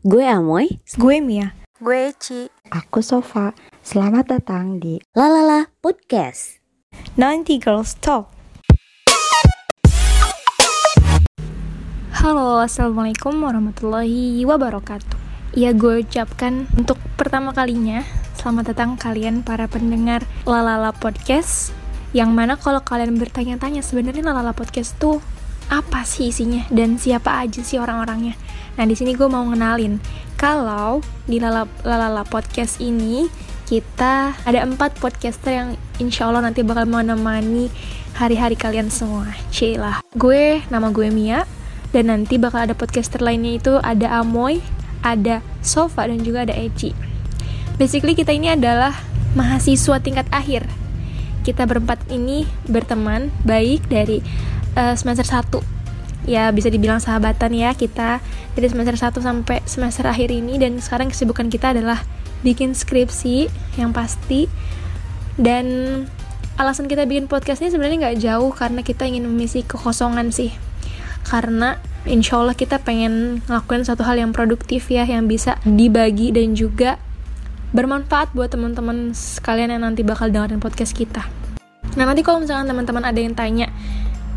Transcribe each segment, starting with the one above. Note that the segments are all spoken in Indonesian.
Gue Amoy, Gue Mia. Gue Ci. Aku Sofa. Selamat datang di Lalala Podcast. 90 Girls Talk. Halo, Assalamualaikum warahmatullahi wabarakatuh. Ya gue ucapkan untuk pertama kalinya Selamat datang kalian para pendengar Lalala Podcast Yang mana kalau kalian bertanya-tanya sebenarnya Lalala Podcast tuh apa sih isinya dan siapa aja sih orang-orangnya. Nah di sini gue mau ngenalin kalau di Lala, Lalala Podcast ini kita ada empat podcaster yang insya Allah nanti bakal menemani hari-hari kalian semua. Cila. Gue nama gue Mia dan nanti bakal ada podcaster lainnya itu ada Amoy, ada Sofa dan juga ada Eci. Basically kita ini adalah mahasiswa tingkat akhir. Kita berempat ini berteman baik dari uh, semester 1 ya bisa dibilang sahabatan ya kita dari semester 1 sampai semester akhir ini. Dan sekarang kesibukan kita adalah bikin skripsi yang pasti. Dan alasan kita bikin podcast ini sebenarnya nggak jauh karena kita ingin mengisi kekosongan sih. Karena insya Allah kita pengen ngelakuin satu hal yang produktif ya yang bisa dibagi dan juga bermanfaat buat teman-teman sekalian yang nanti bakal dengerin podcast kita. Nah nanti kalau misalkan teman-teman ada yang tanya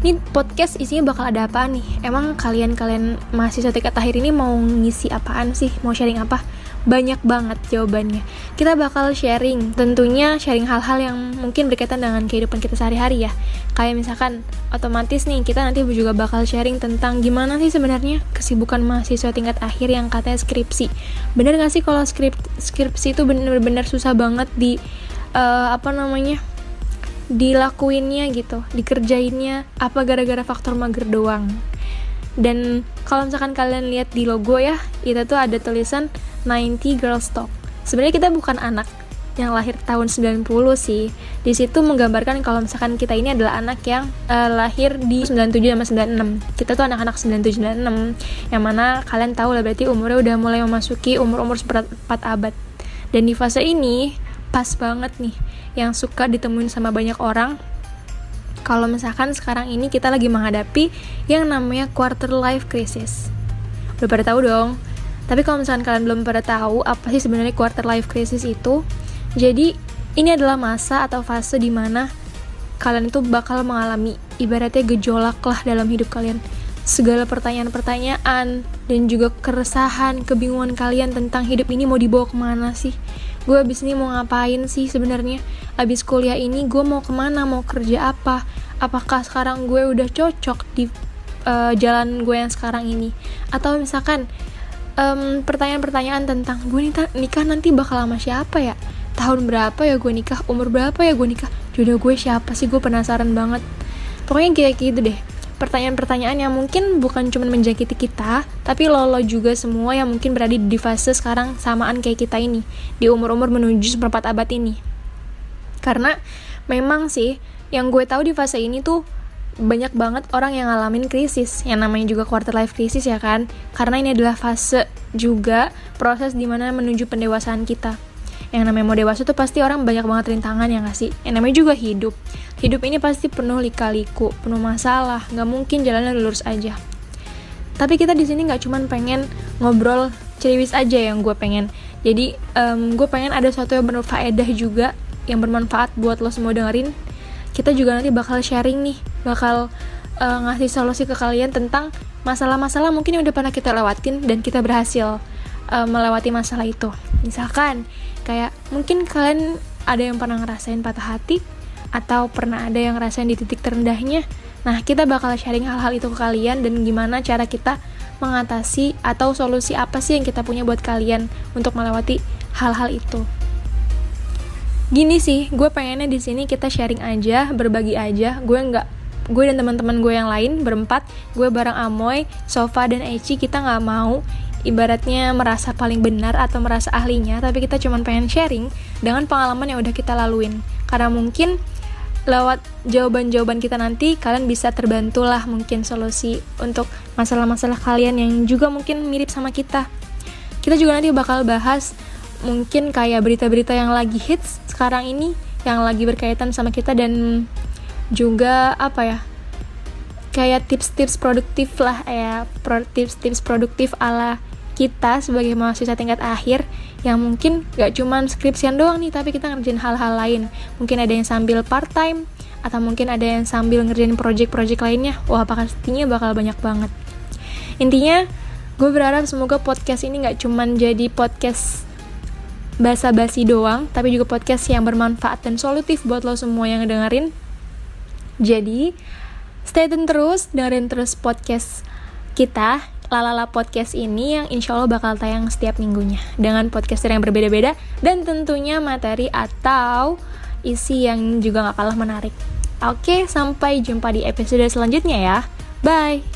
ini podcast isinya bakal ada apa nih? Emang kalian-kalian mahasiswa tingkat akhir ini mau ngisi apaan sih? Mau sharing apa? Banyak banget jawabannya. Kita bakal sharing, tentunya sharing hal-hal yang mungkin berkaitan dengan kehidupan kita sehari-hari ya. Kayak misalkan otomatis nih kita nanti juga bakal sharing tentang gimana sih sebenarnya kesibukan mahasiswa tingkat akhir yang katanya skripsi. Bener gak sih kalau skrip skripsi itu bener-bener susah banget di uh, apa namanya? Dilakuinnya gitu dikerjainnya apa gara-gara faktor mager doang dan kalau misalkan kalian lihat di logo ya itu tuh ada tulisan 90 Girls Talk sebenarnya kita bukan anak yang lahir tahun 90 sih. Di situ menggambarkan kalau misalkan kita ini adalah anak yang uh, lahir di 97 sama 96. Kita tuh anak-anak 97 96 yang mana kalian tahu lah berarti umurnya udah mulai memasuki umur-umur seperempat abad. Dan di fase ini pas banget nih yang suka ditemuin sama banyak orang kalau misalkan sekarang ini kita lagi menghadapi yang namanya quarter life crisis. Udah pada tahu dong. Tapi kalau misalkan kalian belum pada tahu apa sih sebenarnya quarter life crisis itu, jadi ini adalah masa atau fase di mana kalian itu bakal mengalami ibaratnya gejolak lah dalam hidup kalian. Segala pertanyaan-pertanyaan dan juga keresahan, kebingungan kalian tentang hidup ini mau dibawa ke mana sih? Gue abis ini mau ngapain sih sebenarnya? Abis kuliah ini gue mau ke mana? Mau kerja apa? Apakah sekarang gue udah cocok di uh, jalan gue yang sekarang ini? Atau misalkan pertanyaan pertanyaan-pertanyaan tentang gue nikah, nikah nanti bakal sama siapa ya? Tahun berapa ya gue nikah? Umur berapa ya gue nikah? Jodoh gue siapa sih? Gue penasaran banget. Pokoknya kayak gitu deh pertanyaan-pertanyaan yang mungkin bukan cuma menjangkiti kita, tapi lo lo juga semua yang mungkin berada di fase sekarang samaan kayak kita ini, di umur-umur menuju seperempat abad ini. Karena memang sih, yang gue tahu di fase ini tuh banyak banget orang yang ngalamin krisis, yang namanya juga quarter life crisis ya kan, karena ini adalah fase juga proses di mana menuju pendewasaan kita yang namanya mau dewasa tuh pasti orang banyak banget rintangan ya gak sih? Yang namanya juga hidup. Hidup ini pasti penuh lika-liku penuh masalah. Nggak mungkin jalannya lurus aja. Tapi kita di sini nggak cuman pengen ngobrol ceriwis aja yang gue pengen. Jadi um, gue pengen ada sesuatu yang berfaedah juga yang bermanfaat buat lo semua dengerin. Kita juga nanti bakal sharing nih bakal uh, ngasih solusi ke kalian tentang masalah-masalah mungkin yang udah pernah kita lewatin dan kita berhasil uh, melewati masalah itu. Misalkan kayak mungkin kalian ada yang pernah ngerasain patah hati atau pernah ada yang ngerasain di titik terendahnya nah kita bakal sharing hal-hal itu ke kalian dan gimana cara kita mengatasi atau solusi apa sih yang kita punya buat kalian untuk melewati hal-hal itu. Gini sih gue pengennya di sini kita sharing aja berbagi aja. Gue nggak gue dan teman-teman gue yang lain berempat gue bareng Amoy, Sofa dan Eci kita nggak mau ibaratnya merasa paling benar atau merasa ahlinya, tapi kita cuma pengen sharing dengan pengalaman yang udah kita laluin. Karena mungkin lewat jawaban-jawaban kita nanti kalian bisa terbantu lah mungkin solusi untuk masalah-masalah kalian yang juga mungkin mirip sama kita. Kita juga nanti bakal bahas mungkin kayak berita-berita yang lagi hits sekarang ini yang lagi berkaitan sama kita dan juga apa ya kayak tips-tips produktif lah ya tips-tips produktif ala kita sebagai mahasiswa tingkat akhir yang mungkin gak cuman skripsian doang nih tapi kita ngerjain hal-hal lain. Mungkin ada yang sambil part time atau mungkin ada yang sambil ngerjain project-project lainnya. Wah pastinya bakal banyak banget. Intinya gue berharap semoga podcast ini gak cuman jadi podcast basa-basi doang tapi juga podcast yang bermanfaat dan solutif buat lo semua yang dengerin. Jadi stay tune terus dengerin terus podcast kita Lalala Podcast ini yang insya Allah bakal tayang setiap minggunya dengan podcaster yang berbeda-beda dan tentunya materi atau isi yang juga gak kalah menarik. Oke, sampai jumpa di episode selanjutnya ya. Bye!